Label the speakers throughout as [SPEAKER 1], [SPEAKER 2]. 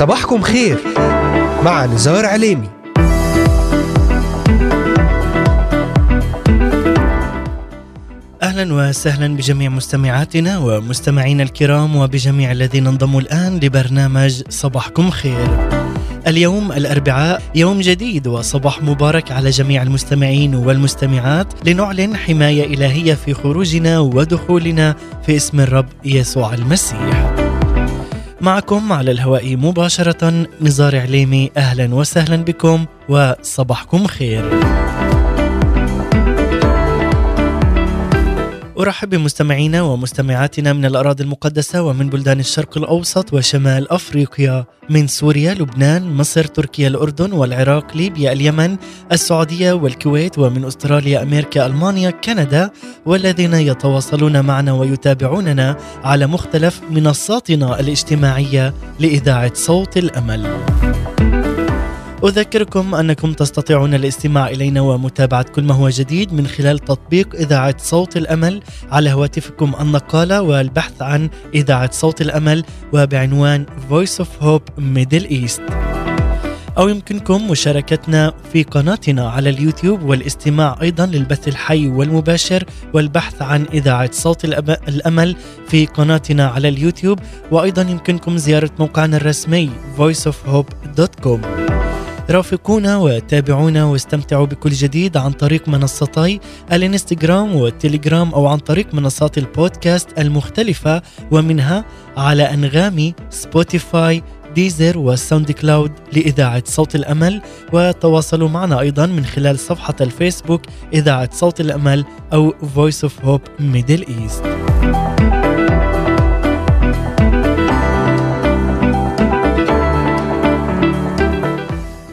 [SPEAKER 1] صباحكم خير مع نزار عليمي
[SPEAKER 2] أهلا وسهلا بجميع مستمعاتنا ومستمعينا الكرام وبجميع الذين انضموا الآن لبرنامج صباحكم خير. اليوم الأربعاء يوم جديد وصباح مبارك على جميع المستمعين والمستمعات لنعلن حماية إلهية في خروجنا ودخولنا في اسم الرب يسوع المسيح. معكم على الهواء مباشرة نزار عليمي أهلا وسهلا بكم وصباحكم خير. أرحب بمستمعينا ومستمعاتنا من الأراضي المقدسة ومن بلدان الشرق الأوسط وشمال أفريقيا من سوريا، لبنان، مصر، تركيا، الأردن والعراق، ليبيا، اليمن، السعودية والكويت ومن أستراليا، أمريكا، ألمانيا، كندا والذين يتواصلون معنا ويتابعوننا على مختلف منصاتنا الاجتماعية لإذاعة صوت الأمل. أذكركم أنكم تستطيعون الاستماع إلينا ومتابعة كل ما هو جديد من خلال تطبيق إذاعة صوت الأمل. على هواتفكم النقالة والبحث عن إذاعة صوت الأمل وبعنوان Voice of Hope Middle East. أو يمكنكم مشاركتنا في قناتنا على اليوتيوب والاستماع أيضا للبث الحي والمباشر والبحث عن إذاعة صوت الأمل في قناتنا على اليوتيوب. وأيضا يمكنكم زيارة موقعنا الرسمي voiceofhope.com رافقونا وتابعونا واستمتعوا بكل جديد عن طريق منصتي الانستغرام والتليجرام أو عن طريق منصات البودكاست المختلفة ومنها على انغامي سبوتيفاي ديزر وساوند كلاود لإذاعة صوت الأمل. وتواصلوا معنا أيضا من خلال صفحة الفيسبوك إذاعة صوت الأمل أو Voice of Hope Middle East.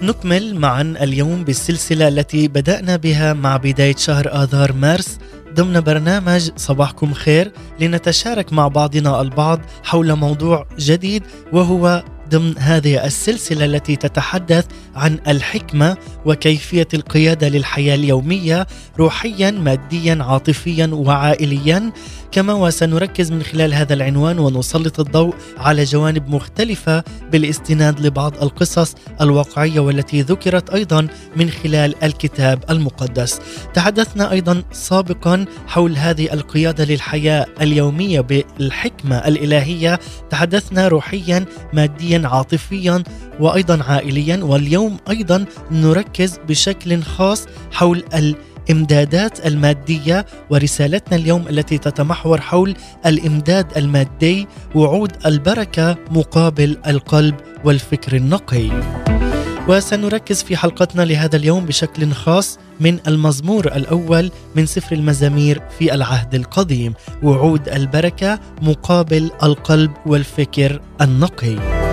[SPEAKER 2] نكمل معا اليوم بالسلسلة التي بدأنا بها مع بداية شهر آذار مارس ضمن برنامج صباحكم خير لنتشارك مع بعضنا البعض حول موضوع جديد وهو ضمن هذه السلسلة التي تتحدث عن الحكمة وكيفية القيادة للحياة اليومية روحيا ماديا عاطفيا وعائليا. كما وسنركز من خلال هذا العنوان ونسلط الضوء على جوانب مختلفة بالاستناد لبعض القصص الواقعية والتي ذكرت أيضا من خلال الكتاب المقدس. تحدثنا أيضا سابقا حول هذه القيادة للحياة اليومية بالحكمة الإلهية. تحدثنا روحيا ماديا عاطفيا وأيضا عائليا. واليوم أيضا نركز بشكل خاص حول الامدادات المادية ورسالتنا اليوم التي تتمحور حول الإمداد المادي وعود البركة مقابل القلب والفكر النقي. وسنركز في حلقتنا لهذا اليوم بشكل خاص من المزمور الأول من سفر المزامير في العهد القديم وعود البركة مقابل القلب والفكر النقي.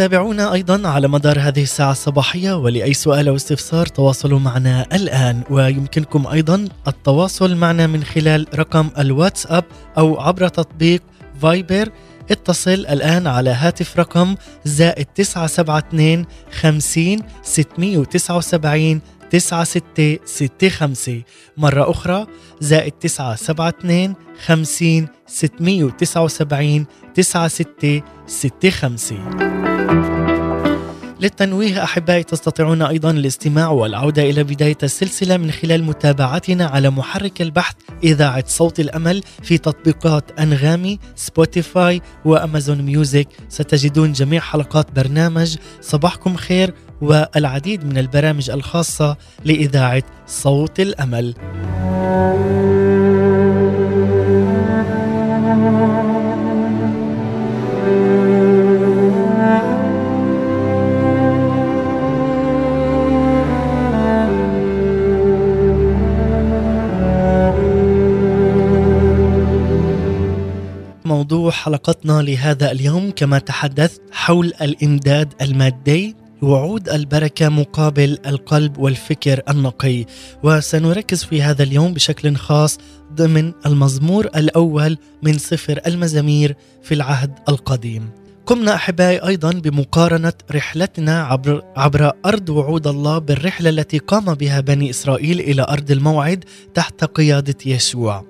[SPEAKER 2] تابعونا أيضا على مدار هذه الساعة الصباحية ولأي سؤال أو استفسار تواصلوا معنا الآن. ويمكنكم أيضا التواصل معنا من خلال رقم الواتساب أو عبر تطبيق فايبر. اتصل الآن على هاتف رقم زائد 972 50 679 9665 مرة أخرى زائد 972 50 679 9665 للتنويه أحبائي تستطيعون أيضا الاستماع والعودة إلى بداية السلسلة من خلال متابعتنا على محرك البحث إذاعة صوت الأمل في تطبيقات أنغامي سبوتيفاي وأمازون ميوزك. ستجدون جميع حلقات برنامج. صباحكم خير والعديد من البرامج الخاصة لإذاعة صوت الأمل. موضوع حلقتنا لهذا اليوم كما تحدثت حول الإمداد المادي وعود البركة مقابل القلب والفكر النقي. وسنركز في هذا اليوم بشكل خاص ضمن المزمور الأول من سفر المزامير في العهد القديم. قمنا أحبائي أيضا بمقارنة رحلتنا عبر عبر أرض وعود الله بالرحلة التي قام بها بني إسرائيل إلى أرض الموعد تحت قيادة يشوع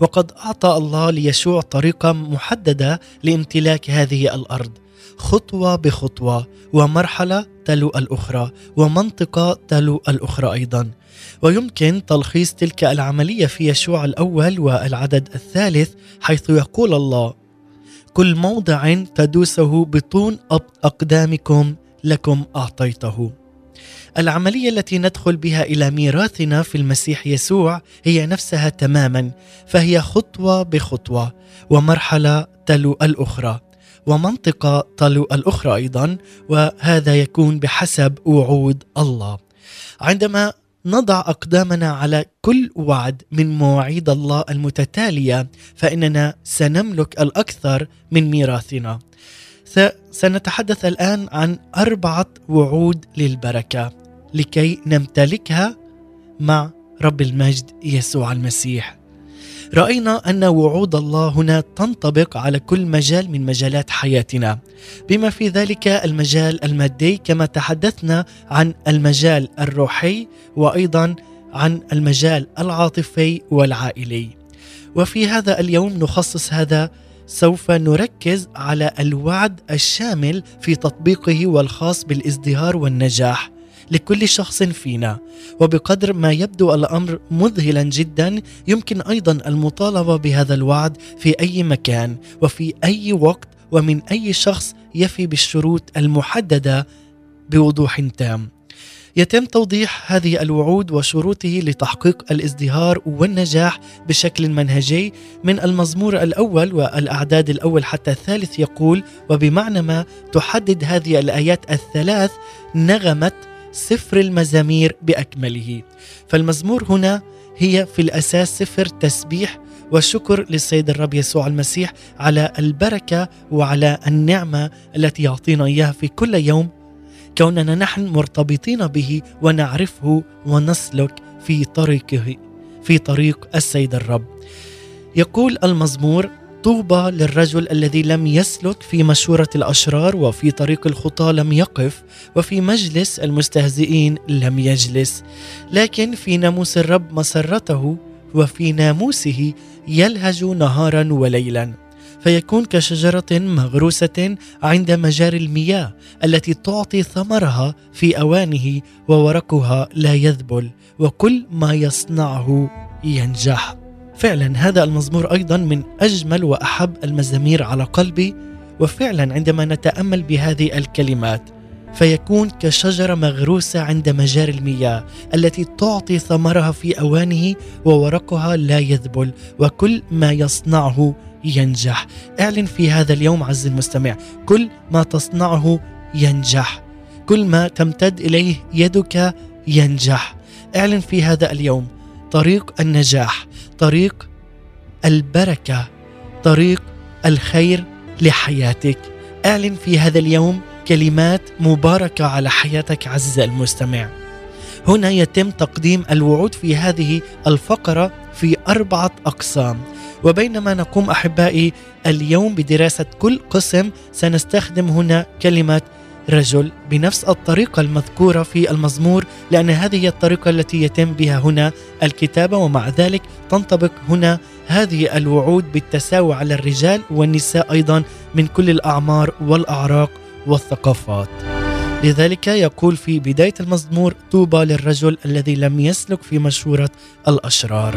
[SPEAKER 2] وقد أعطى الله ليشوع طريقة محددة لامتلاك هذه الأرض. خطوة بخطوة ومرحلة تلو الأخرى ومنطقة تلو الأخرى أيضا. ويمكن تلخيص تلك العملية في يشوع الأول والعدد الثالث حيث يقول الله كل موضع تدوسه بطون أقدامكم لكم أعطيته. العملية التي ندخل بها إلى ميراثنا في المسيح يسوع هي نفسها تماما فهي خطوة بخطوة ومرحلة تلو الأخرى. ومنطقه تلو الأخرى أيضا وهذا يكون بحسب وعود الله. عندما نضع أقدامنا على كل وعد من مواعيد الله المتتالية فإننا سنملك الأكثر من ميراثنا. سنتحدث الآن عن أربعة وعود للبركة لكي نمتلكها مع رب المجد يسوع المسيح. رأينا أن وعود الله هنا تنطبق على كل مجال من مجالات حياتنا. بما في ذلك المجال المادي كما تحدثنا عن المجال الروحي وأيضا عن المجال العاطفي والعائلي. وفي هذا اليوم نخصص هذا سوف نركز على الوعد الشامل في تطبيقه والخاص بالازدهار والنجاح. لكل شخص فينا. وبقدر ما يبدو الأمر مذهلا جدا يمكن أيضا المطالبة بهذا الوعد في أي مكان وفي أي وقت ومن أي شخص يفي بالشروط المحددة بوضوح تام. يتم توضيح هذه الوعود وشروطه لتحقيق الازدهار والنجاح بشكل منهجي من المزمور الأول والأعداد الأول حتى الثالث يقول وبمعنى ما تحدد هذه الآيات الثلاث نغمه سفر المزامير بأكمله. فالمزمور هنا هي في الأساس سفر تسبيح وشكر للسيد الرب يسوع المسيح على البركة وعلى النعمة التي يعطينا إياها في كل يوم. كوننا نحن مرتبطين به ونعرفه ونسلك في طريقه في طريق السيد الرب. يقول المزمور طوبى للرجل الذي لم يسلك في مشورة الأشرار وفي طريق الخطى لم يقف وفي مجلس المستهزئين لم يجلس. لكن في ناموس الرب مسرته وفي ناموسه يلهج نهارا وليلا. فيكون كشجرة مغروسة عند مجاري المياه التي تعطي ثمرها في أوانه وورقها لا يذبل وكل ما يصنعه ينجح. فعلا هذا المزمور أيضا من أجمل وأحب المزامير على قلبي وفعلا عندما نتأمل بهذه الكلمات فيكون كشجرة مغروسة عند مجاري المياه التي تعطي ثمرها في أوانه وورقها لا يذبل وكل ما يصنعه ينجح. اعلن في هذا اليوم عز المستمع كل ما تصنعه ينجح. كل ما تمتد إليه يدك ينجح. اعلن في هذا اليوم طريق النجاح. طريق البركة طريق الخير لحياتك. أعلن في هذا اليوم كلمات مباركة على حياتك عزيزي المستمع. هنا يتم تقديم الوعود في هذه الفقرة في أربعة أقسام. وبينما نقوم أحبائي اليوم بدراسة كل قسم سنستخدم هنا كلمة رجل بنفس الطريقة المذكورة في المزمور لأن هذه هي الطريقة التي يتم بها هنا الكتابة ومع ذلك تنطبق هنا هذه الوعود بالتساوي على الرجال والنساء أيضا من كل الأعمار والأعراق والثقافات. لذلك يقول في بداية المزمور طوبى للرجل الذي لم يسلك في مشورة الأشرار.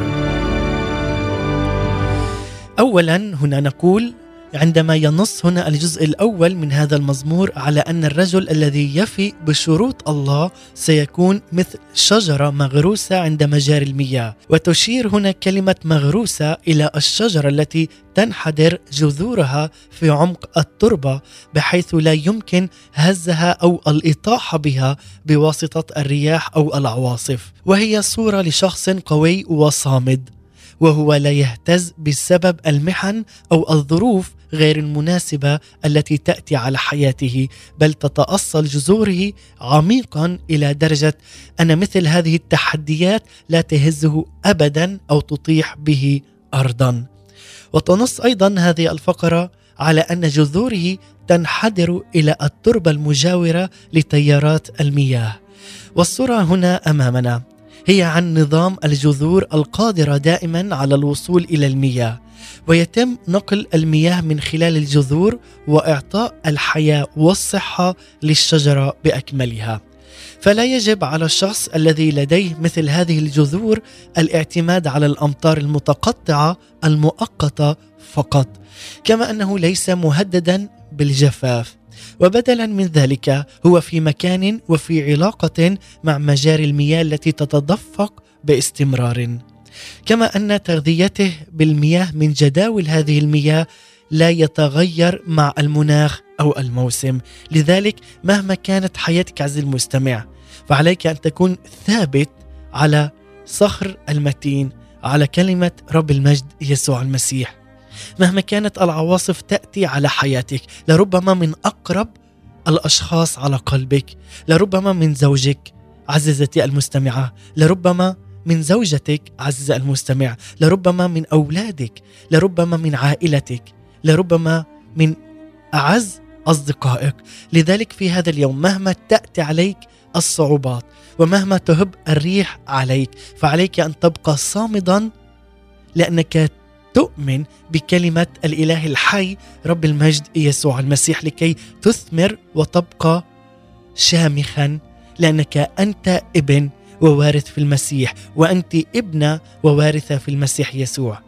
[SPEAKER 2] أولا هنا نقول عندما ينص هنا الجزء الأول من هذا المزمور على أن الرجل الذي يفي بشروط الله سيكون مثل شجرة مغروسة عند مجاري المياه. وتشير هنا كلمة مغروسة إلى الشجرة التي تنحدر جذورها في عمق التربة بحيث لا يمكن هزها أو الإطاحة بها بواسطة الرياح أو العواصف. وهي صورة لشخص قوي وصامد وهو لا يهتز بسبب المحن أو الظروف غير المناسبة التي تأتي على حياته بل تتأصل جذوره عميقا إلى درجة أن مثل هذه التحديات لا تهزه ابدا أو تطيح به ارضا. وتنص أيضا هذه الفقرة على أن جذوره تنحدر إلى التربة المجاورة لتيارات المياه. والصورة هنا أمامنا هي عن نظام الجذور القادرة دائما على الوصول إلى المياه. ويتم نقل المياه من خلال الجذور وإعطاء الحياة والصحة للشجرة بأكملها. فلا يجب على الشخص الذي لديه مثل هذه الجذور الاعتماد على الأمطار المتقطعة المؤقتة فقط، كما أنه ليس مهددا بالجفاف. وبدلا من ذلك هو في مكان وفي علاقة مع مجاري المياه التي تتدفق باستمرار. كما أن تغذيته بالمياه من جداول هذه المياه لا يتغير مع المناخ أو الموسم، لذلك مهما كانت حياتك عز المستمع فعليك أن تكون ثابت على صخر المتين على كلمة رب المجد يسوع المسيح. مهما كانت العواصف تأتي على حياتك، لربما من أقرب الأشخاص على قلبك، لربما من زوجك عزيزتي المستمعة، لربما من زوجتك عز المستمع لربما من أولادك لربما من عائلتك لربما من أعز أصدقائك. لذلك في هذا اليوم مهما تأتي عليك الصعوبات ومهما تهب الريح عليك فعليك أن تبقى صامدا لأنك تؤمن بكلمة الإله الحي رب المجد يسوع المسيح لكي تثمر وتبقى شامخا لأنك أنت ابن ووارث في المسيح وأنت ابنة ووارثة في المسيح يسوع.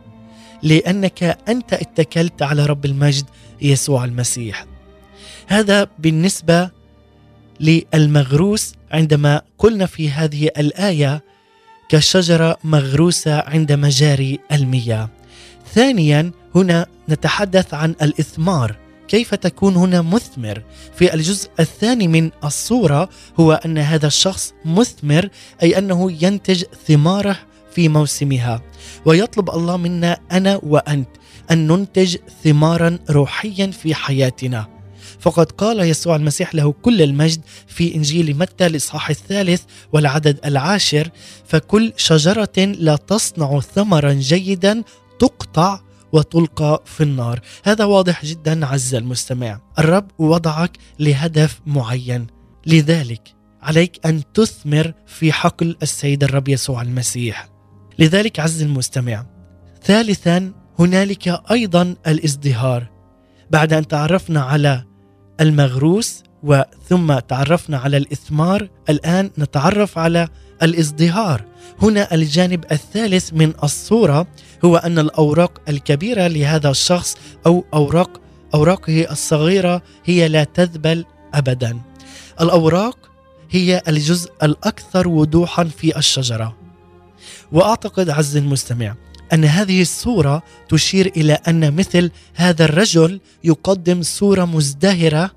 [SPEAKER 2] لأنك أنت اتكلت على رب المجد يسوع المسيح. هذا بالنسبة للمغروس عندما قلنا في هذه الآية كشجرة مغروسة عند مجاري المياه. ثانيا هنا نتحدث عن الإثمار. كيف تكون هنا مثمر؟ في الجزء الثاني من الصورة هو أن هذا الشخص مثمر أي أنه ينتج ثماره في موسمها. ويطلب الله منا أنا وأنت أن ننتج ثمارا روحيا في حياتنا. فقد قال يسوع المسيح له كل المجد في إنجيل متى الاصحاح الثالث والعدد العاشر فكل شجرة لا تصنع ثمرا جيدا تقطع وتلقى في النار. هذا واضح جدا عز المستمع. الرب وضعك لهدف معين. لذلك عليك أن تثمر في حقل السيد الرب يسوع المسيح. لذلك عز المستمع ثالثا هنالك أيضا الازدهار. بعد أن تعرفنا على المغروس وثم تعرفنا على الإثمار الآن نتعرف على الازدهار هنا الجانب الثالث من الصورة هو أن الأوراق الكبيرة لهذا الشخص أو اوراق أوراقه الصغيرة هي لا تذبل ابدا. الأوراق هي الجزء الأكثر وضوحا في الشجرة. وأعتقد عز المستمع أن هذه الصورة تشير إلى أن مثل هذا الرجل يقدم صورة مزدهرة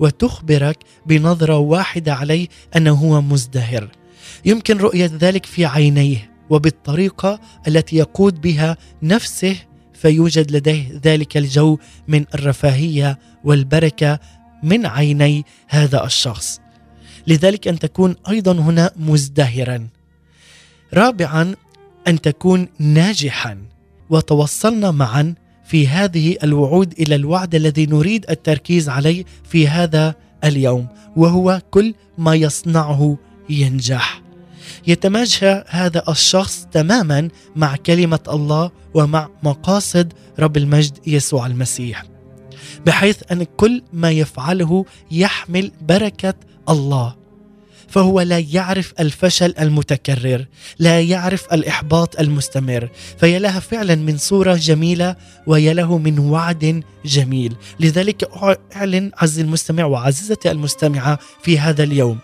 [SPEAKER 2] وتخبرك بنظرة واحدة عليه أنه هو مزدهر. يمكن رؤية ذلك في عينيه وبالطريقة التي يقود بها نفسه فيوجد لديه ذلك الجو من الرفاهية والبركة من عيني هذا الشخص. لذلك أن تكون أيضا هنا مزدهرا. رابعا أن تكون ناجحا. وتوصلنا معا في هذه الوعود إلى الوعد الذي نريد التركيز عليه في هذا اليوم وهو كل ما يصنعه ينجح. يتماشى هذا الشخص تماما مع كلمة الله ومع مقاصد رب المجد يسوع المسيح بحيث أن كل ما يفعله يحمل بركة الله. فهو لا يعرف الفشل المتكرر لا يعرف الإحباط المستمر فيا لها فعلا من صورة جميلة ويا له من وعد جميل. لذلك أعلن عز المستمع وعزيزتي المستمعة في هذا اليوم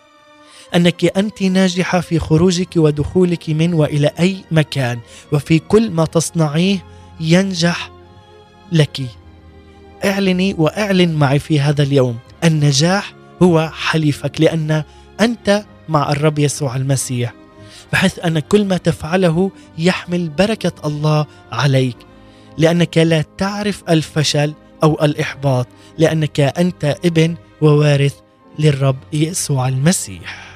[SPEAKER 2] أنك أنت ناجحة في خروجك ودخولك من وإلى أي مكان وفي كل ما تصنعيه ينجح لك. اعلني وأعلن معي في هذا اليوم النجاح هو حليفك لأن أنت مع الرب يسوع المسيح بحيث أن كل ما تفعله يحمل بركة الله عليك. لأنك لا تعرف الفشل أو الإحباط لأنك أنت ابن ووارث للرب يسوع المسيح.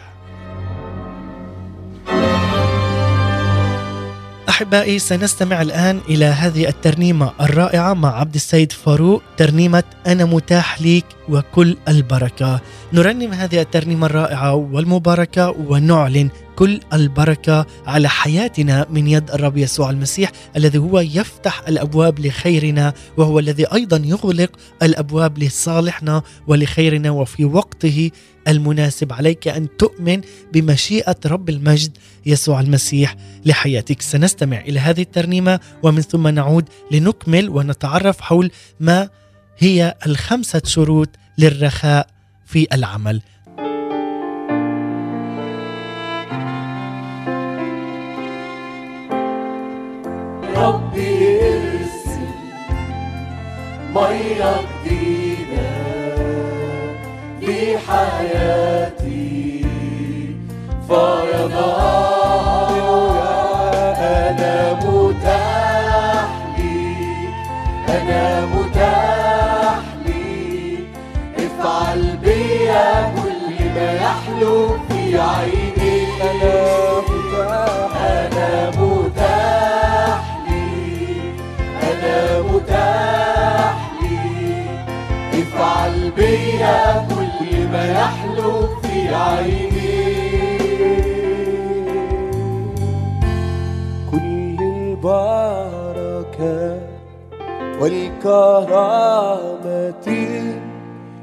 [SPEAKER 2] أحبائي سنستمع الآن إلى هذه الترنيمة الرائعة مع عبد السيد فاروق ترنيمة أنا متاح ليك وكل البركة. نرنم هذه الترنيمة الرائعة والمباركة ونعلن كل البركة على حياتنا من يد الرب يسوع المسيح الذي هو يفتح الأبواب لخيرنا وهو الذي أيضا يغلق الأبواب لصالحنا ولخيرنا وفي وقته المناسب. عليك أن تؤمن بمشيئة رب المجد يسوع المسيح لحياتك. سنستمع إلى هذه الترنيمة ومن ثم نعود لنكمل ونتعرف حول ما هي الخمسة شروط للرخاء في العمل.
[SPEAKER 3] ربي ارسل مية جديدة في حياتي فيضاء أنا متاح لي أنا متاح لي افعل بيا كل ما يحلو في عيني. كل ما يحلو في عيني.
[SPEAKER 4] كل البركة والكرامة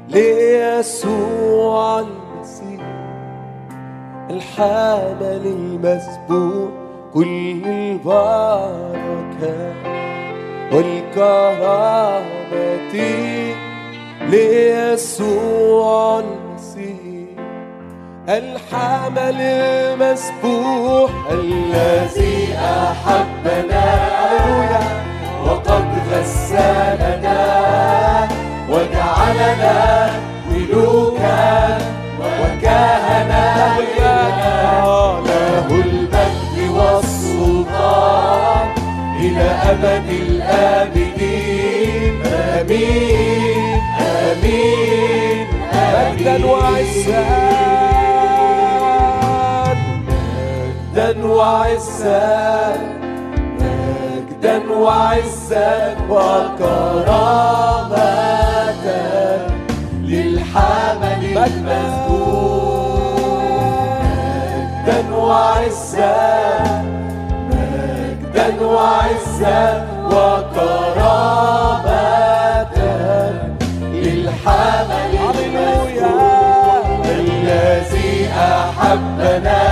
[SPEAKER 4] ليسوع المسيح. الحامل المسبوح كل البركة والكرامة ليسوع المسيح الحمل المسبوح
[SPEAKER 3] الذي أحبنا. وقد غسلنا وجعلنا ملوكا وكهنا له المجد والسلطان إلى أبد الآبدين آمين. آمين
[SPEAKER 4] مجدا وعزا. مجدا وعزا مجدا وعزا. وكرامة
[SPEAKER 3] للحمل المسبوح
[SPEAKER 4] مجدا وعزا مجدا وعزا. وكرامة هللويا.
[SPEAKER 3] الذي أحبنا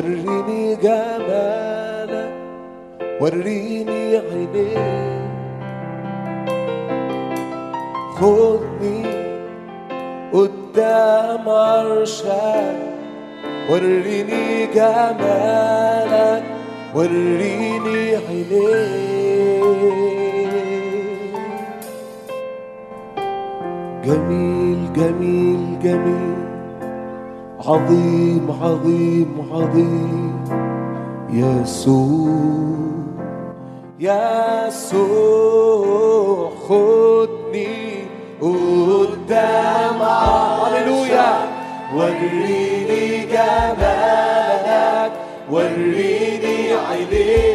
[SPEAKER 4] وريني جمالك وريني عينيك خدني قدام عرشك وريني جمالك وريني عينيك جميل عظيم عظيم عظيم. يسوع يسوع خدني قدام هللويا
[SPEAKER 3] وريني جمالك وريني عينيك.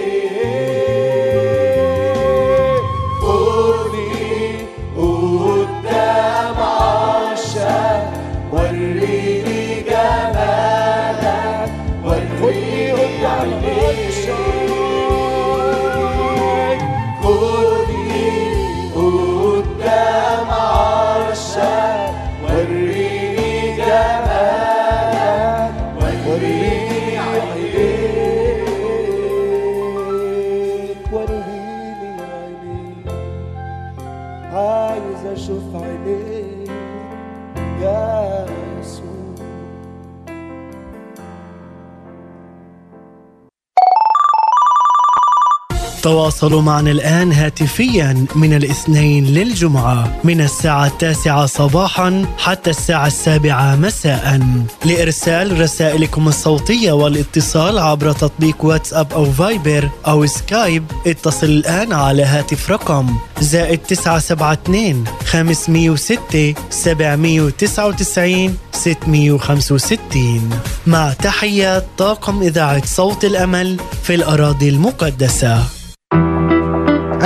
[SPEAKER 2] تواصلوا معنا الآن هاتفيا من الاثنين للجمعة من الساعة التاسعة صباحا حتى الساعة السابعة مساء. لإرسال رسائلكم الصوتية والاتصال عبر تطبيق واتساب أو فايبر أو سكايب اتصل الآن على هاتف رقم زائد 972 506 799 665 مع تحيات طاقم إذاعة صوت الأمل في الأراضي المقدسة.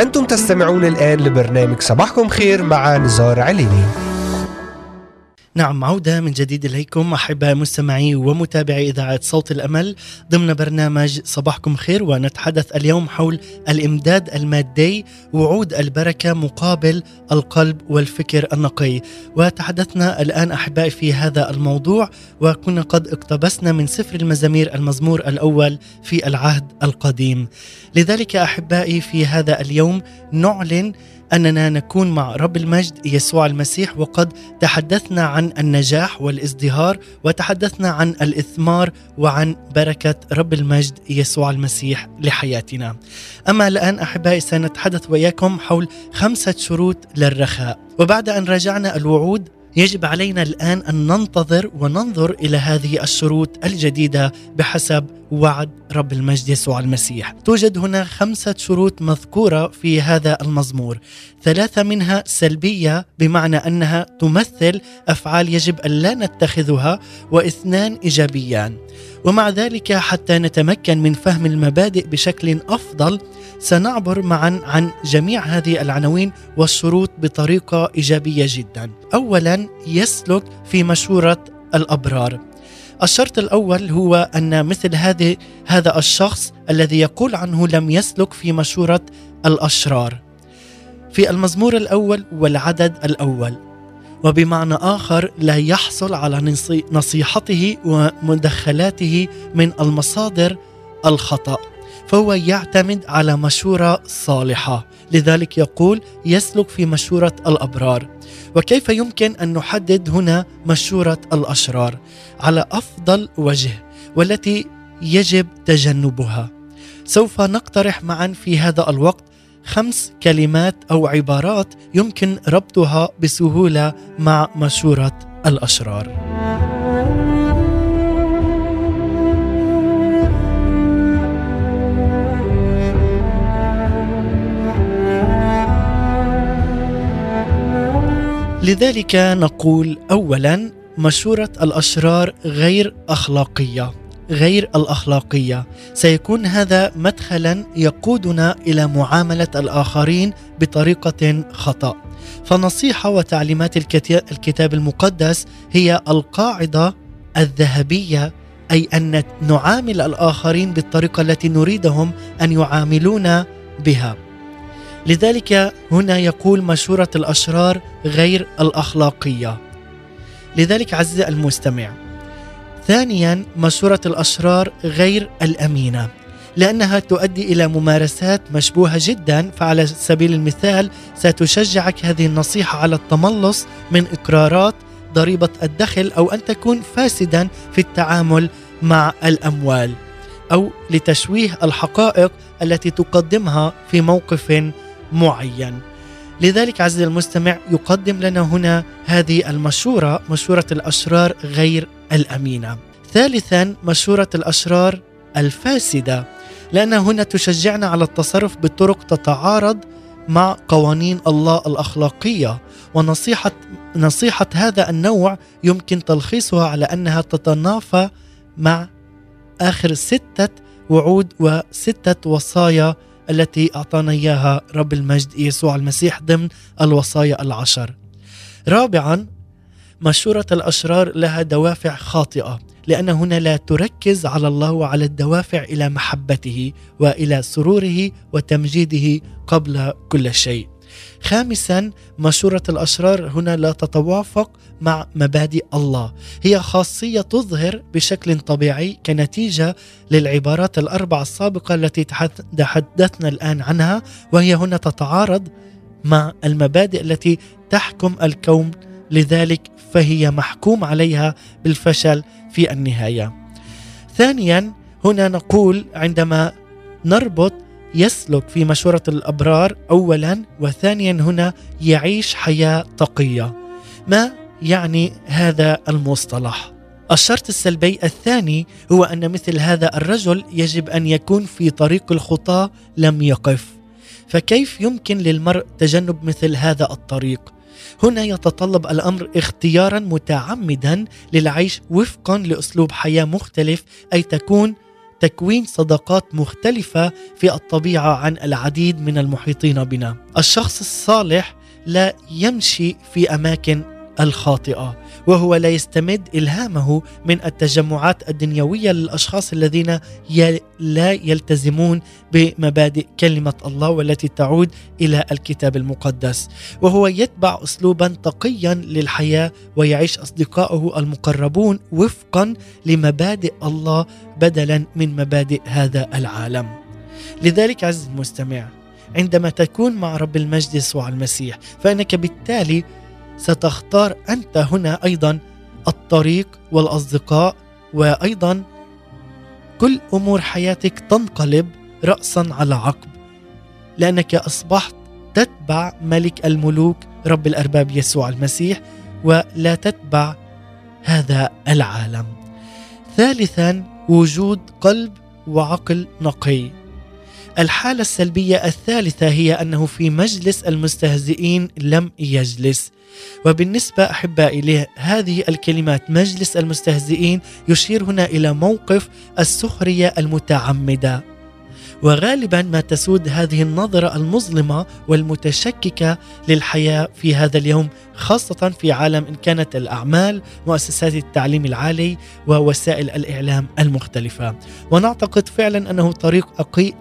[SPEAKER 1] أنتم تستمعون الآن لبرنامج صباحكم خير مع نزار عليني.
[SPEAKER 2] نعم عودة من جديد إليكم أحباء مستمعي ومتابعي إذاعة صوت الأمل. ضمن برنامج صباحكم خير ونتحدث اليوم حول الإمداد المادي وعود البركة مقابل القلب والفكر النقي. وتحدثنا الآن أحبائي في هذا الموضوع وكنا قد اقتبسنا من سفر المزامير المزمور الأول في العهد القديم. لذلك أحبائي في هذا اليوم نعلن أننا نكون مع رب المجد يسوع المسيح وقد تحدثنا عن النجاح والازدهار وتحدثنا عن الإثمار وعن بركة رب المجد يسوع المسيح لحياتنا. أما الآن أحبائي سنتحدث وياكم حول خمسة شروط للرخاء وبعد أن راجعنا الوعود يجب علينا الآن أن ننتظر وننظر إلى هذه الشروط الجديدة بحسب وعد رب المجد يسوع المسيح. توجد هنا خمسة شروط مذكورة في هذا المزمور، ثلاثة منها سلبية بمعنى أنها تمثل أفعال يجب أن لا نتخذها، واثنان إيجابيان. ومع ذلك حتى نتمكن من فهم المبادئ بشكل أفضل سنعبر معا عن جميع هذه العناوين والشروط بطريقة إيجابية جدا. اولا يسلك في مشورة الأبرار. الشرط الأول هو أن مثل هذه هذا الشخص الذي يقول عنه لم يسلك في مشورة الأشرار. في المزمور الأول والعدد الأول وبمعنى آخر لا يحصل على نصيحته ومدخلاته من المصادر الخطأ فهو يعتمد على مشورة صالحة. لذلك يقول يسلك في مشورة الأبرار. وكيف يمكن أن نحدد هنا مشورة الأشرار؟ على أفضل وجه والتي يجب تجنبها. سوف نقترح معا في هذا الوقت خمس كلمات أو عبارات يمكن ربطها بسهولة مع مشورة الأشرار. لذلك نقول اولا مشورة الأشرار غير أخلاقية غير الأخلاقية. سيكون هذا مدخلا يقودنا إلى معاملة الآخرين بطريقة خطأ. فنصيحة وتعليمات الكتاب المقدس هي القاعدة الذهبية أي أن نعامل الآخرين بالطريقة التي نريدهم أن يعاملونا بها. لذلك هنا يقول مشورة الأشرار غير الأخلاقية. لذلك عزيزي المستمع ثانيا مشورة الأشرار غير الأمينة لأنها تؤدي إلى ممارسات مشبوهة جدا فعلى سبيل المثال ستشجعك هذه النصيحة على التملص من إقرارات ضريبة الدخل أو أن تكون فاسدا في التعامل مع الأموال أو لتشويه الحقائق التي تقدمها في موقف معين. لذلك عزيزي المستمع يقدم لنا هنا هذه المشورة مشورة الأشرار غير الأمينة. ثالثا مشورة الأشرار الفاسدة. لأن هنا تشجعنا على التصرف بطرق تتعارض مع قوانين الله الأخلاقية. ونصيحة نصيحة هذا النوع يمكن تلخيصها على أنها تتنافى مع آخر ستة وعود وستة وصايا التي أعطانا إياها رب المجد يسوع المسيح ضمن الوصايا العشر. رابعا مشورة الأشرار لها دوافع خاطئة لأن هنا لا تركز على الله وعلى الدوافع إلى محبته وإلى سروره وتمجيده قبل كل شيء. خامسا مشورة الأشرار هنا لا تتوافق مع مبادئ الله هي خاصية تظهر بشكل طبيعي كنتيجة للعبارات الأربع السابقة التي تحدثنا الآن عنها وهي هنا تتعارض مع المبادئ التي تحكم الكون لذلك فهي محكوم عليها بالفشل في النهاية. ثانيا هنا نقول عندما نربط يسلك في مشورة الأبرار أولا وثانيا هنا يعيش حياة تقية ما يعني هذا المصطلح؟ الشرط السلبي الثاني هو أن مثل هذا الرجل يجب أن يكون في طريق الخطاة لم يقف فكيف يمكن للمرء تجنب مثل هذا الطريق؟ هنا يتطلب الأمر اختيارا متعمدا للعيش وفقا لأسلوب حياة مختلف أي تكون تكوين صداقات مختلفة في الطبيعة عن العديد من المحيطين بنا. الشخص الصالح لا يمشي في أماكن الخاطئة وهو لا يستمد إلهامه من التجمعات الدنيوية للأشخاص الذين لا يلتزمون بمبادئ كلمة الله والتي تعود إلى الكتاب المقدس وهو يتبع اسلوبا تقيا للحياة ويعيش اصدقائه المقربون وفقا لمبادئ الله بدلا من مبادئ هذا العالم. لذلك عز المستمع عندما تكون مع رب المجد يسوع المسيح فإنك بالتالي ستختار أنت هنا أيضا الطريق والأصدقاء وأيضا كل أمور حياتك تنقلب راسا على عقب لأنك أصبحت تتبع ملك الملوك رب الأرباب يسوع المسيح ولا تتبع هذا العالم. ثالثا وجود قلب وعقل نقي. الحالة السلبية الثالثة هي أنه في مجلس المستهزئين لم يجلس. وبالنسبة أحبائي لهذه الكلمات مجلس المستهزئين يشير هنا إلى موقف السخرية المتعمدة وغالبا ما تسود هذه النظرة المظلمة والمتشككة للحياة في هذا اليوم خاصة في عالم إن كانت الأعمال مؤسسات التعليم العالي ووسائل الإعلام المختلفة. ونعتقد فعلا أنه طريق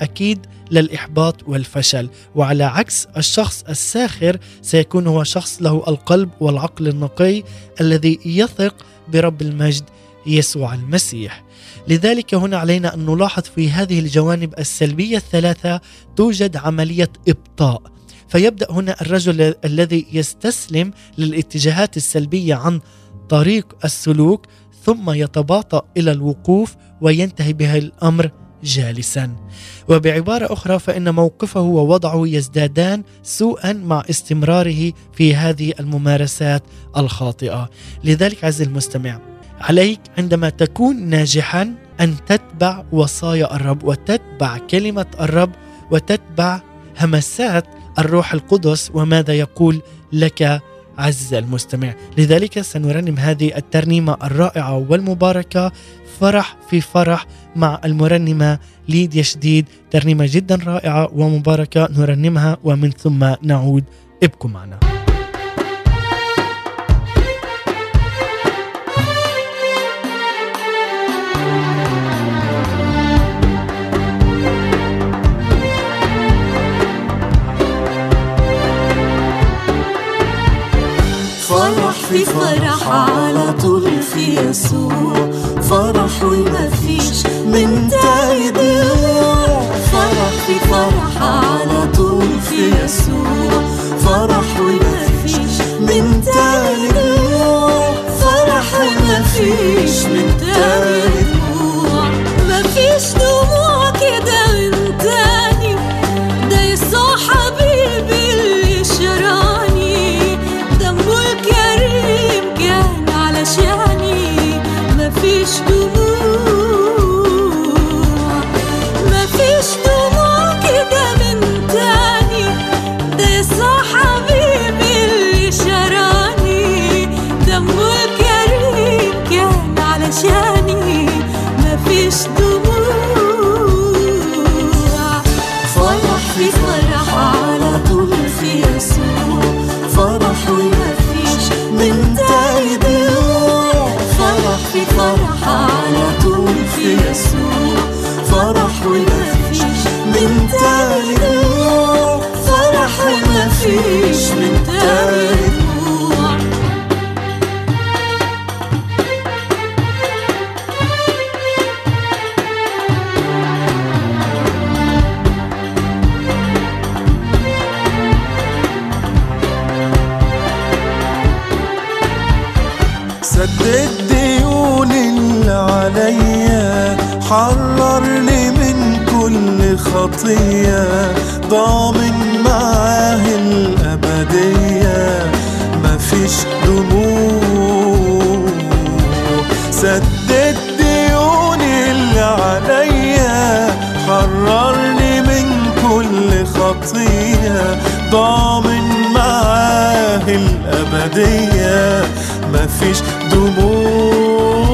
[SPEAKER 2] أكيد للإحباط والفشل. وعلى عكس الشخص الساخر سيكون هو شخص له القلب والعقل النقي الذي يثق برب المجد يسوع المسيح. لذلك هنا علينا أن نلاحظ في هذه الجوانب السلبية الثلاثة توجد عملية إبطاء. فيبدأ هنا الرجل الذي يستسلم للاتجاهات السلبية عن طريق السلوك ثم يتباطأ إلى الوقوف وينتهي به الأمر جالسا. وبعبارة أخرى فإن موقفه ووضعه يزدادان سوءا مع استمراره في هذه الممارسات الخاطئة. لذلك عز المستمع عليك عندما تكون ناجحا أن تتبع وصايا الرب وتتبع كلمة الرب وتتبع همسات الروح القدس وماذا يقول لك عز المستمع. لذلك سنرنم هذه الترنيمة الرائعة والمباركة فرح في فرح مع المرنمة ليديا شديد. ترنيمة جدا رائعة ومباركة نرنمها ومن ثم نعود. ابقوا معنا.
[SPEAKER 5] في فرح على طول في يسوع. فرح وما فيش من ضيوع فرح في فرح على طول في يسوع. فرح وما فيش من ضيوع فرح وما فيش من تاني
[SPEAKER 6] سدد ديون اللي عليا حررني من كل خطية ضامن معاه خطية ضامن معاه الأبدية. مفيش دموع.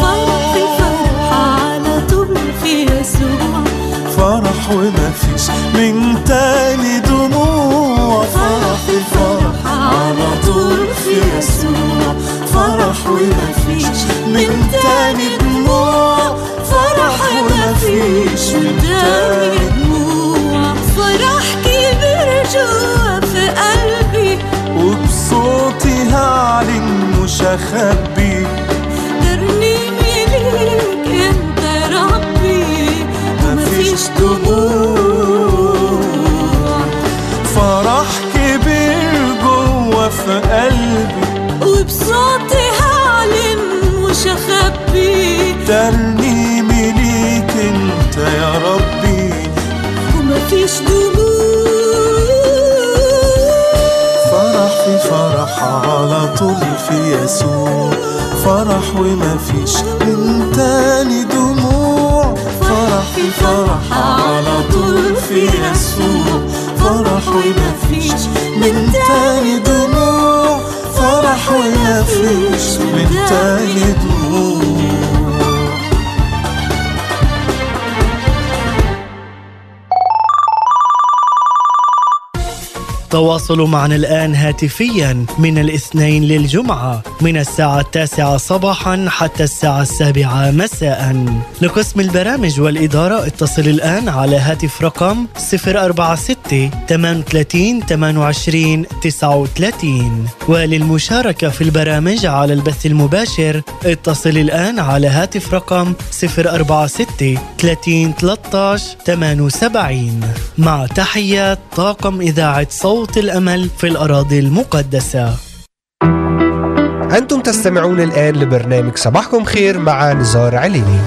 [SPEAKER 5] فرح في فرح على طول في يسوع.
[SPEAKER 6] فرح ومفيش من تاني دموع. فرح في فرح على طول في يسوع. فرح ومفيش من تاني دموع. فرح ومفيش من تاني مش هخبي
[SPEAKER 5] ترنيمي ليك أنت ربي.
[SPEAKER 6] مفيش دموع. فرح كبير جوا في قلبي.
[SPEAKER 5] وبصوتي هعلن مش هخبي
[SPEAKER 6] ترنيمي ليك أنت يا ربي.
[SPEAKER 5] ومفيش دموع.
[SPEAKER 6] في فرح على طول في يسوع. فرح ومفيش من تاني دموع. فرح في فرح على طول في يسوع. فرح ومفيش من تاني دموع. فرح ومفيش من تاني دموع.
[SPEAKER 2] تواصلوا معنا الآن هاتفيا من الاثنين للجمعة من الساعة التاسعة صباحا حتى الساعة السابعة مساء. لقسم البرامج والإدارة اتصل الآن على هاتف رقم 046 38 28 39 وللمشاركة في البرامج على البث المباشر اتصل الآن على هاتف رقم 046 30 13 78 مع تحيات طاقم إذاعة صوت الأمل في الأراضي المقدسة.
[SPEAKER 1] أنتم تستمعون الآن لبرنامج صباحكم خير مع نزار عليني.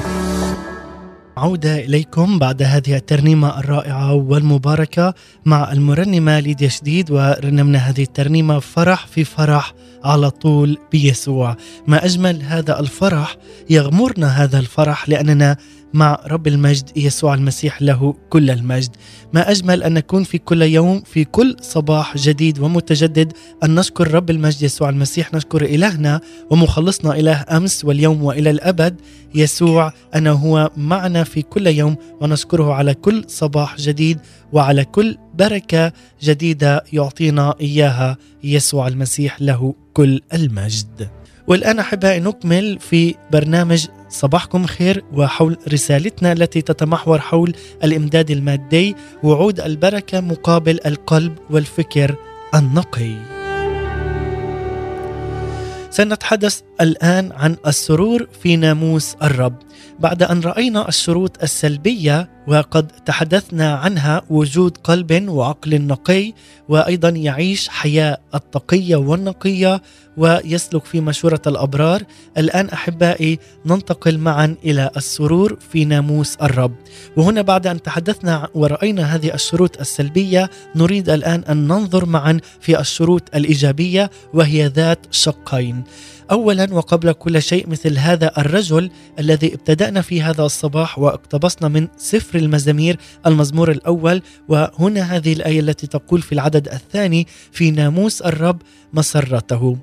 [SPEAKER 2] عودة إليكم بعد هذه الترنيمة الرائعة والمباركة مع المرنمة ليديا شديد ورنمنا هذه الترنيمة فرح في فرح على طول بيسوع. ما أجمل هذا الفرح يغمرنا هذا الفرح لأننا مع رب المجد يسوع المسيح له كل المجد. ما أجمل أن نكون في كل يوم في كل صباح جديد ومتجدد أن نشكر رب المجد يسوع المسيح نشكر إلهنا ومخلصنا إله أمس واليوم وإلى الأبد. يسوع أنه هو معنا في كل يوم ونشكره على كل صباح جديد وعلى كل بركة جديدة يعطينا إياها يسوع المسيح له كل المجد. والآن أحبائي نكمل في برنامج صباحكم خير وحول رسالتنا التي تتمحور حول الإمداد المادي وعود البركة مقابل القلب والفكر النقي. سنتحدث الآن عن السرور في ناموس الرب. بعد أن رأينا الشروط السلبية وقد تحدثنا عنها وجود قلب وعقل نقي وأيضا يعيش حياة التقية والنقية ويسلك في مشورة الأبرار الآن أحبائي ننتقل معا إلى السرور في ناموس الرب. وهنا بعد أن تحدثنا ورأينا هذه الشروط السلبية نريد الآن أن ننظر معا في الشروط الإيجابية وهي ذات شقين. اولا وقبل كل شيء مثل هذا الرجل الذي ابتدأنا في هذا الصباح واقتبسنا من سفر المزامير المزمور الأول وهنا هذه الآية التي تقول في العدد الثاني في ناموس الرب مسرته.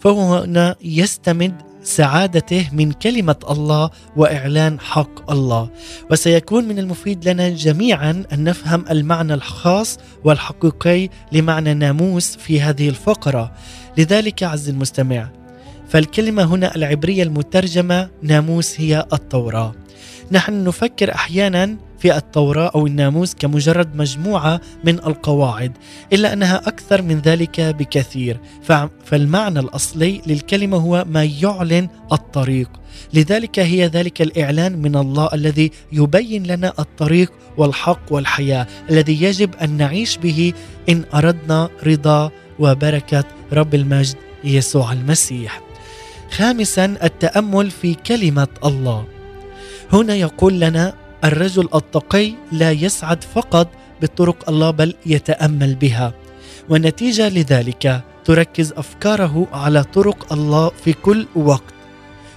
[SPEAKER 2] فهو هنا يستمد سعادته من كلمة الله وإعلان حق الله. وسيكون من المفيد لنا جميعا أن نفهم المعنى الخاص والحقيقي لمعنى ناموس في هذه الفقرة. لذلك عز المستمع فالكلمة هنا العبرية المترجمة ناموس هي التوراة. نحن نفكر أحيانا في التوراة أو الناموس كمجرد مجموعة من القواعد إلا أنها أكثر من ذلك بكثير. فالمعنى الأصلي للكلمة هو ما يعلن الطريق. لذلك هي ذلك الإعلان من الله الذي يبين لنا الطريق والحق والحياة الذي يجب أن نعيش به إن أردنا رضا وبركة رب المجد يسوع المسيح. خامسا التأمل في كلمة الله. هنا يقول لنا الرجل التقي لا يسعد فقط بطرق الله بل يتأمل بها. ونتيجه لذلك تركز أفكاره على طرق الله في كل وقت.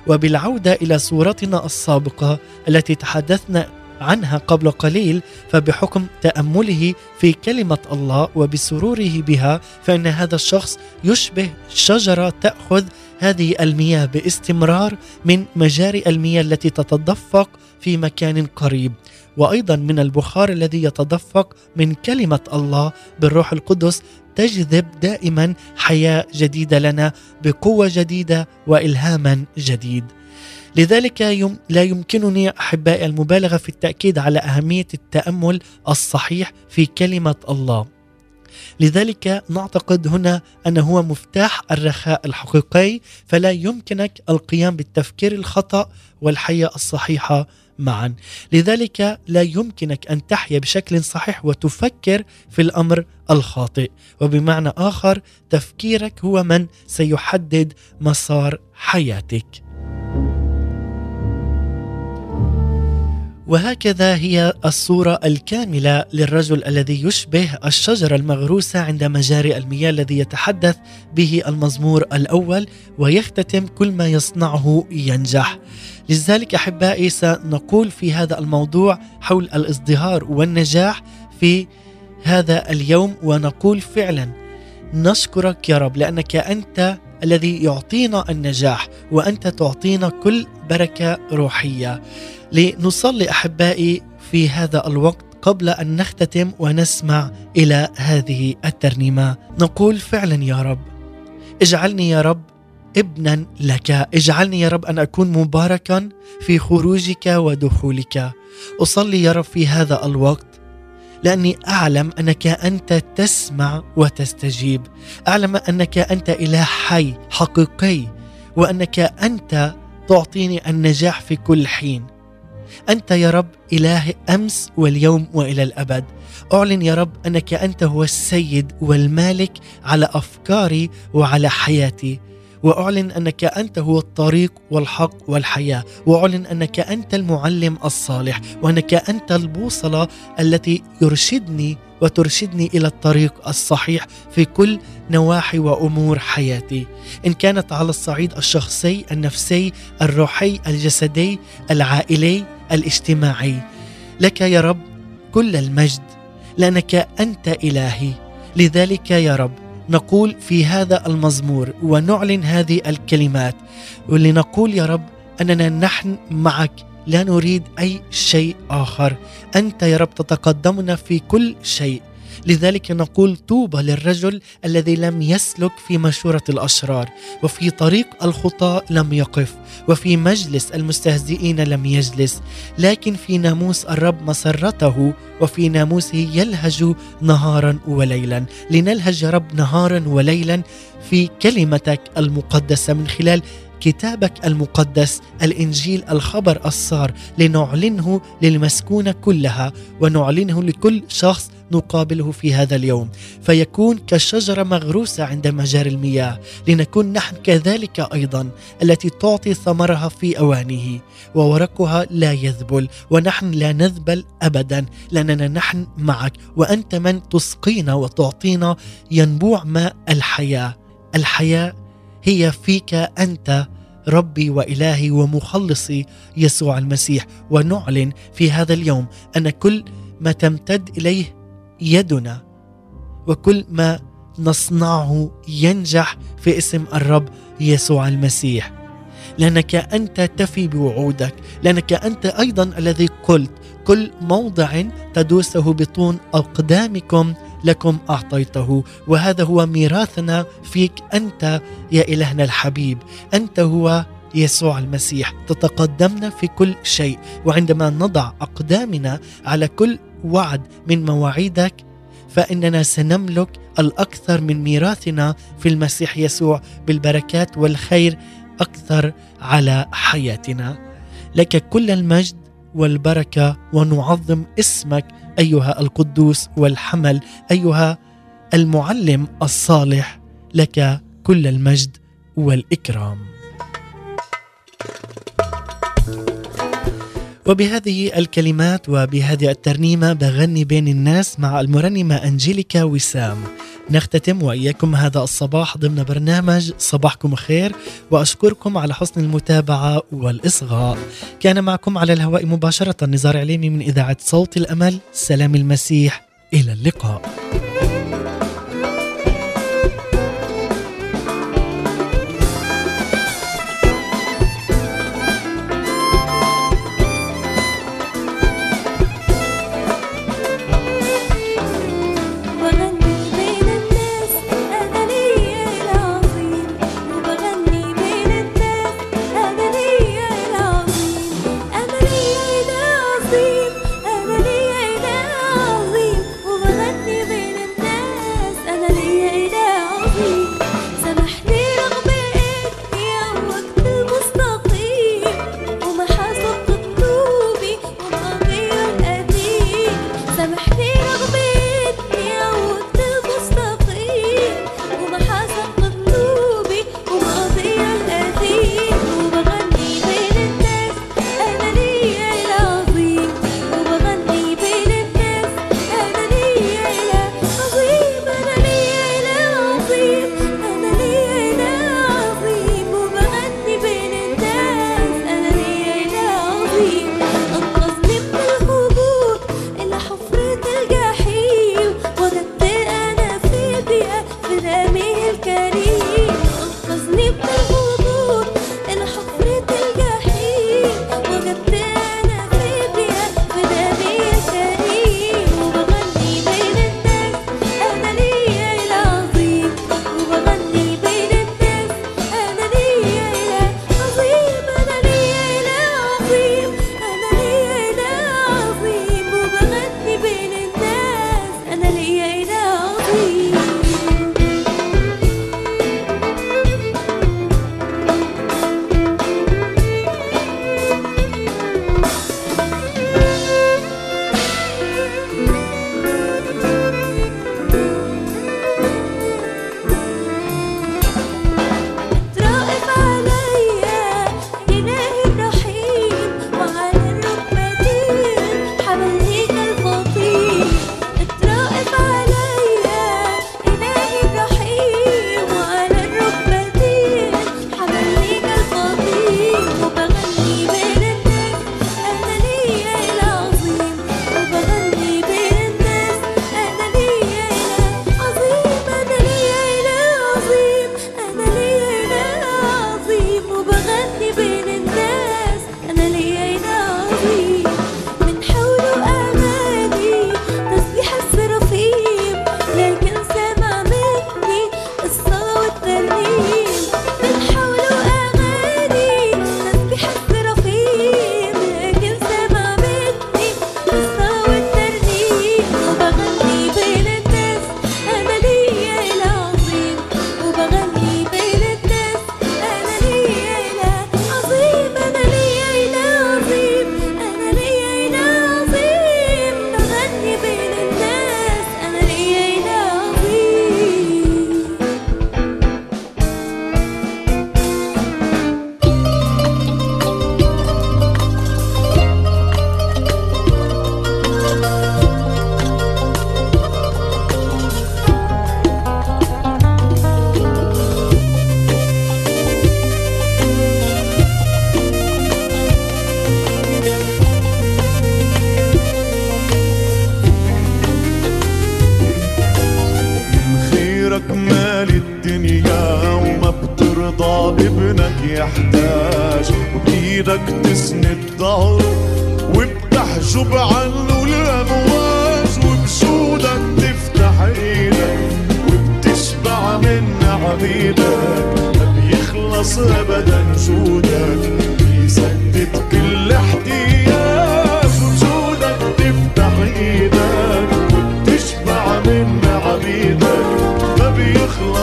[SPEAKER 2] وبالعودة إلى صورتنا السابقة التي تحدثنا عنها قبل قليل فبحكم تأمله في كلمة الله وبسروره بها فإن هذا الشخص يشبه شجرة تأخذ هذه المياه باستمرار من مجاري المياه التي تتدفق في مكان قريب وأيضا من البخار الذي يتدفق من كلمة الله بالروح القدس تجذب دائما حياة جديدة لنا بقوة جديدة والهاما جديد. لذلك يم لا يمكنني أحبائي المبالغة في التأكيد على أهمية التأمل الصحيح في كلمة الله. لذلك نعتقد هنا انه هو مفتاح الرخاء الحقيقي فلا يمكنك القيام بالتفكير الخطأ والحياة الصحيحة معا. لذلك لا يمكنك أن تحيا بشكل صحيح وتفكر في الأمر الخاطئ. وبمعنى آخر تفكيرك هو من سيحدد مسار حياتك. وهكذا هي الصورة الكاملة للرجل الذي يشبه الشجرة المغروسة عند مجاري المياه الذي يتحدث به المزمور الأول ويختتم كل ما يصنعه ينجح. لذلك أحبائي سنقول في هذا الموضوع حول الازدهار والنجاح في هذا اليوم ونقول فعلا نشكرك يا رب لأنك أنت الذي يعطينا النجاح وأنت تعطينا كل بركة روحية. لنصلي أحبائي في هذا الوقت قبل أن نختتم ونسمع إلى هذه الترنيمة. نقول فعلا يا رب اجعلني يا رب ابنا لك. اجعلني يا رب أن أكون مباركا في خروجك ودخولك. أصلي يا رب في هذا الوقت لأني أعلم أنك أنت تسمع وتستجيب. أعلم أنك أنت اله حي حقيقي وأنك أنت تعطيني النجاح في كل حين. أنت يا رب اله أمس واليوم وإلى الأبد. أعلن يا رب أنك أنت هو السيد والمالك على أفكاري وعلى حياتي. وأعلن أنك أنت هو الطريق والحق والحياة وأعلن أنك أنت المعلم الصالح وأنك أنت البوصلة التي يرشدني وترشدني إلى الطريق الصحيح في كل نواحي وأمور حياتي. إن كانت على الصعيد الشخصي النفسي الروحي الجسدي العائلي الاجتماعي. لك يا رب كل المجد لأنك أنت إلهي. لذلك يا رب نقول في هذا المزمور ونعلن هذه الكلمات ولنقول يا رب أننا نحن معك لا نريد أي شيء آخر. أنت يا رب تتقدمنا في كل شيء. لذلك نقول طوبى للرجل الذي لم يسلك في مشورة الأشرار وفي طريق الخطاة لم يقف وفي مجلس المستهزئين لم يجلس لكن في ناموس الرب مسرته وفي ناموسه يلهج نهارا وليلا. لنلهج يا رب نهارا وليلا في كلمتك المقدسة من خلال كتابك المقدس الإنجيل الخبر الصار لنعلنه للمسكونة كلها ونعلنه لكل شخص نقابله في هذا اليوم فيكون كشجرة مغروسة عند مجاري المياه لنكون نحن كذلك أيضا التي تعطي ثمرها في أوانه وورقها لا يذبل ونحن لا نذبل ابدا لأننا نحن معك وأنت من تسقينا وتعطينا ينبوع ماء الحياة. الحياة هي فيك أنت ربي وإلهي ومخلصي يسوع المسيح. ونعلن في هذا اليوم أن كل ما تمتد إليه يدنا. وكل ما نصنعه ينجح في اسم الرب يسوع المسيح. لأنك أنت تفي بوعودك. لأنك أنت أيضا الذي قلت كل موضع تدوسه بطون أقدامكم لكم أعطيته. وهذا هو ميراثنا فيك أنت يا إلهنا الحبيب. أنت هو يسوع المسيح. تتقدمنا في كل شيء. وعندما نضع أقدامنا على كل وعد من مواعيدك فإننا سنملك الأكثر من ميراثنا في المسيح يسوع بالبركات والخير أكثر على حياتنا. لك كل المجد والبركة ونعظم اسمك أيها القدوس والحمل أيها المعلم الصالح لك كل المجد والإكرام.
[SPEAKER 7] وبهذه الكلمات وبهذه الترنيمة بغني بين الناس مع المرنمة أنجيليكا وسام. نختتم وإياكم هذا الصباح ضمن برنامج صباحكم خير وأشكركم على حسن المتابعة والإصغاء. كان معكم على الهواء مباشرة نزار عليمي من إذاعة صوت الأمل. سلام المسيح إلى اللقاء.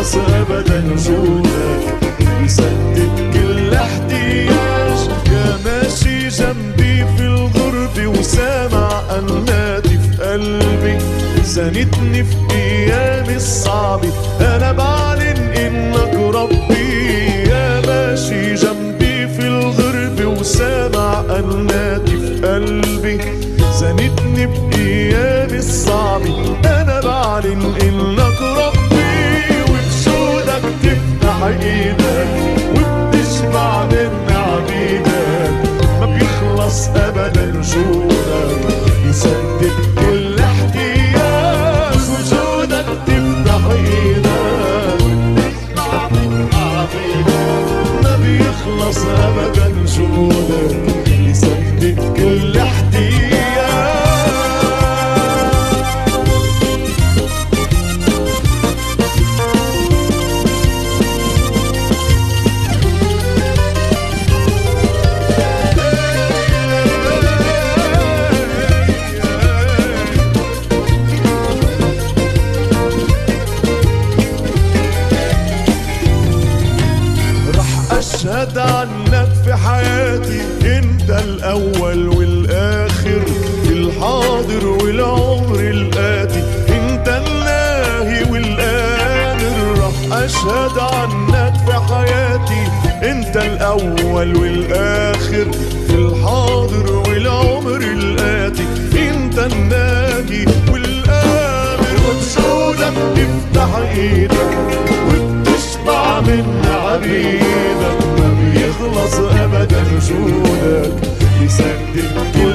[SPEAKER 8] خلاص ابدا وجودك يسدد كل احتياج يا ماشي جنبي في الغربة وسامع انادي في قلبي. سندني في أيامي الصعبة أنا بعد تفتح رح أشهد عنك في حياتي أنت الأول والآخر. في الحاضر والعمر الآتي أنت الناهي والآمر. وبسودك تفتح إيدك وبتشبع من عبيدك. ما بيخلص أبدا جودك يسدد كل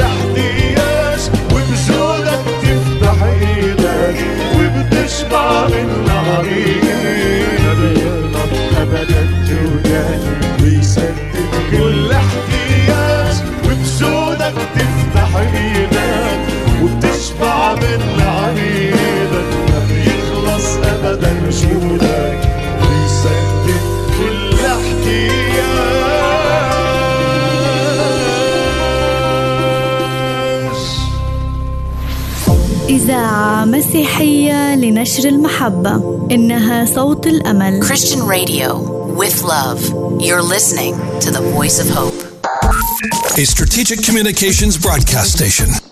[SPEAKER 8] احتياج وبجودك تفتح إيدك وبتشبع من ابدا بيسدد كل
[SPEAKER 5] إذاعة مسيحية لنشر المحبة إنها صوت الأمل
[SPEAKER 9] Christian Radio with love. You're listening to the voice of hope.
[SPEAKER 10] a strategic communications broadcast station.